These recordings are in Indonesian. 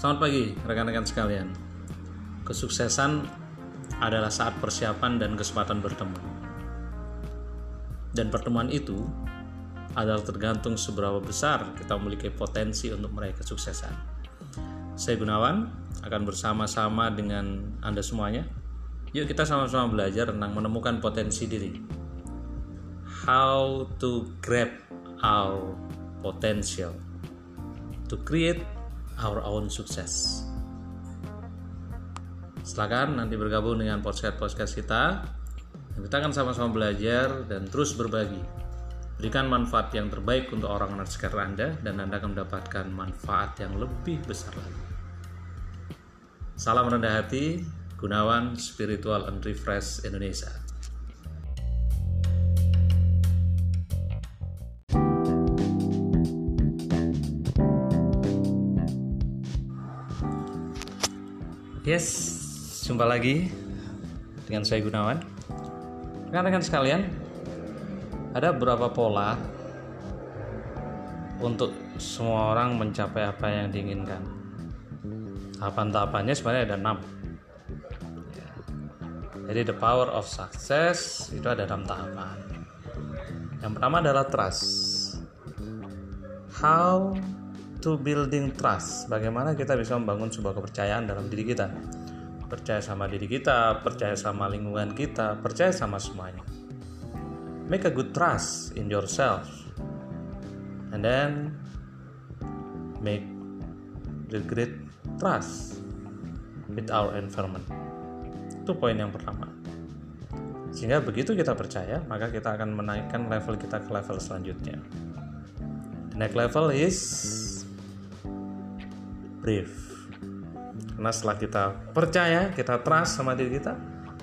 Selamat pagi rekan-rekan sekalian. Kesuksesan adalah saat persiapan dan kesempatan bertemu. Dan pertemuan itu adalah tergantung seberapa besar kita memiliki potensi untuk meraih kesuksesan. Saya Gunawan akan bersama-sama dengan Anda semuanya. Yuk kita sama-sama belajar tentang menemukan potensi diri. How to grab our potential to create our own success. Silakan nanti bergabung dengan podcast-podcast kita. Kita akan sama-sama belajar dan terus berbagi. Berikan manfaat yang terbaik untuk orang-orang sekitar Anda dan Anda akan mendapatkan manfaat yang lebih besar lagi. Salam rendah hati, Gunawan Spiritual and Refresh Indonesia. Yes, jumpa lagi dengan saya Gunawan. Rekan-rekan sekalian, ada beberapa pola untuk semua orang mencapai apa yang diinginkan. Tahapan-tahapannya sebenarnya ada enam. Jadi the power of success itu ada enam tahapan. Yang pertama adalah trust. How to building trust. Bagaimana kita bisa membangun sebuah kepercayaan dalam diri kita. Percaya sama diri kita, percaya sama lingkungan kita, percaya sama semuanya. Make a good trust in yourself. And then make the great trust with our environment. Itu poin yang pertama. Sehingga begitu kita percaya, maka kita akan menaikkan level kita ke level selanjutnya. The next level is brave. Karena setelah kita percaya, kita trust sama diri kita,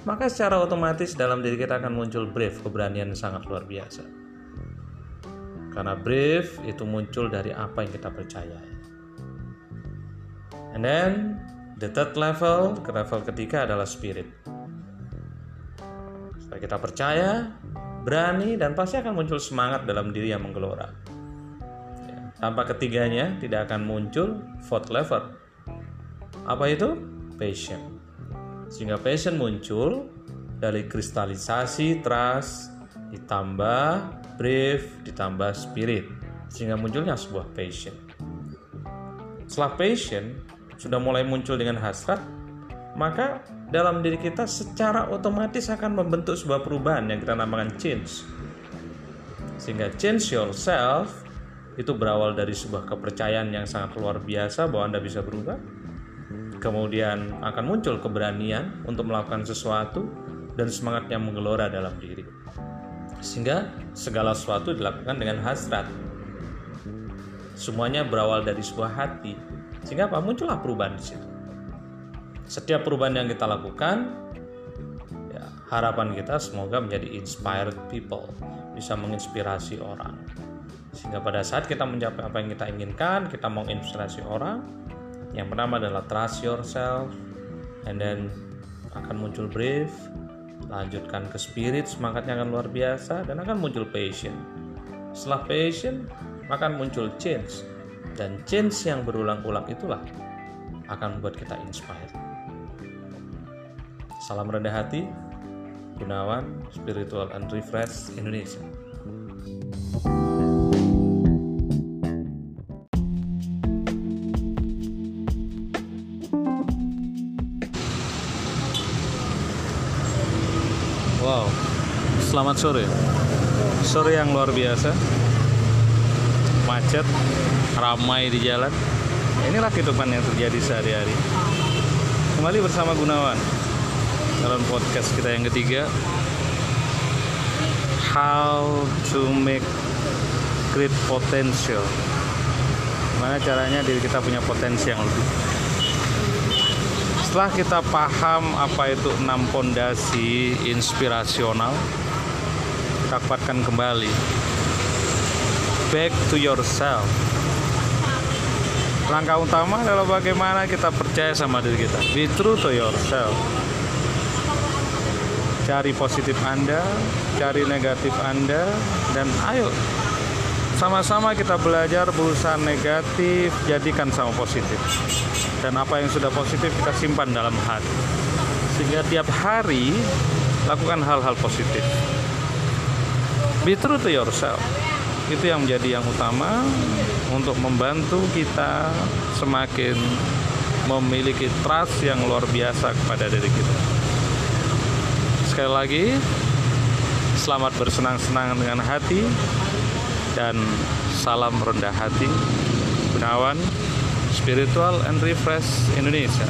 maka secara otomatis dalam diri kita akan muncul brave, keberanian yang sangat luar biasa. Karena brave itu muncul dari apa yang kita percaya. And then the third level, ke level ketiga adalah spirit. Setelah kita percaya, berani dan pasti akan muncul semangat dalam diri yang menggelora. Tanpa ketiganya tidak akan muncul fourth level. Apa itu? Passion. Sehingga passion muncul dari kristalisasi trust ditambah brave ditambah spirit sehingga munculnya sebuah passion. Setelah passion sudah mulai muncul dengan hasrat, maka dalam diri kita secara otomatis akan membentuk sebuah perubahan yang kita namakan change. Sehingga change yourself itu berawal dari sebuah kepercayaan yang sangat luar biasa bahwa Anda bisa berubah. Kemudian akan muncul keberanian untuk melakukan sesuatu dan semangat yang menggelora dalam diri. Sehingga segala sesuatu dilakukan dengan hasrat. Semuanya berawal dari sebuah hati. Sehingga apa? Muncullah perubahan di situ. Setiap perubahan yang kita lakukan, ya, harapan kita semoga menjadi inspired people, bisa menginspirasi orang sehingga pada saat kita mencapai apa yang kita inginkan, kita mau inspirasi orang. Yang pertama adalah trust yourself, and then akan muncul brave, lanjutkan ke spirit, semangatnya akan luar biasa, dan akan muncul passion. Setelah passion, akan muncul change, dan change yang berulang-ulang itulah akan membuat kita inspired. Salam rendah hati, Gunawan Spiritual and Refresh Indonesia. Wow, selamat sore. Sore yang luar biasa. Macet, ramai di jalan. Inilah kehidupan yang terjadi sehari-hari. Kembali bersama Gunawan dalam podcast kita yang ketiga. How to make great potential. Gimana caranya diri kita punya potensi yang lebih setelah kita paham apa itu enam pondasi inspirasional kita kuatkan kembali. Back to yourself. Langkah utama adalah bagaimana kita percaya sama diri kita. Be true to yourself. Cari positif anda cari negatif anda dan ayo. Sama-sama kita belajar berusaha negatif, jadikan sama positif. Dan apa yang sudah positif kita simpan dalam hati. Sehingga tiap hari lakukan hal-hal positif. Be true to yourself. Itu yang menjadi yang utama untuk membantu kita semakin memiliki trust yang luar biasa kepada diri kita. Sekali lagi, selamat bersenang-senang dengan hati dan salam rendah hati Gunawan Spiritual and Refresh Indonesia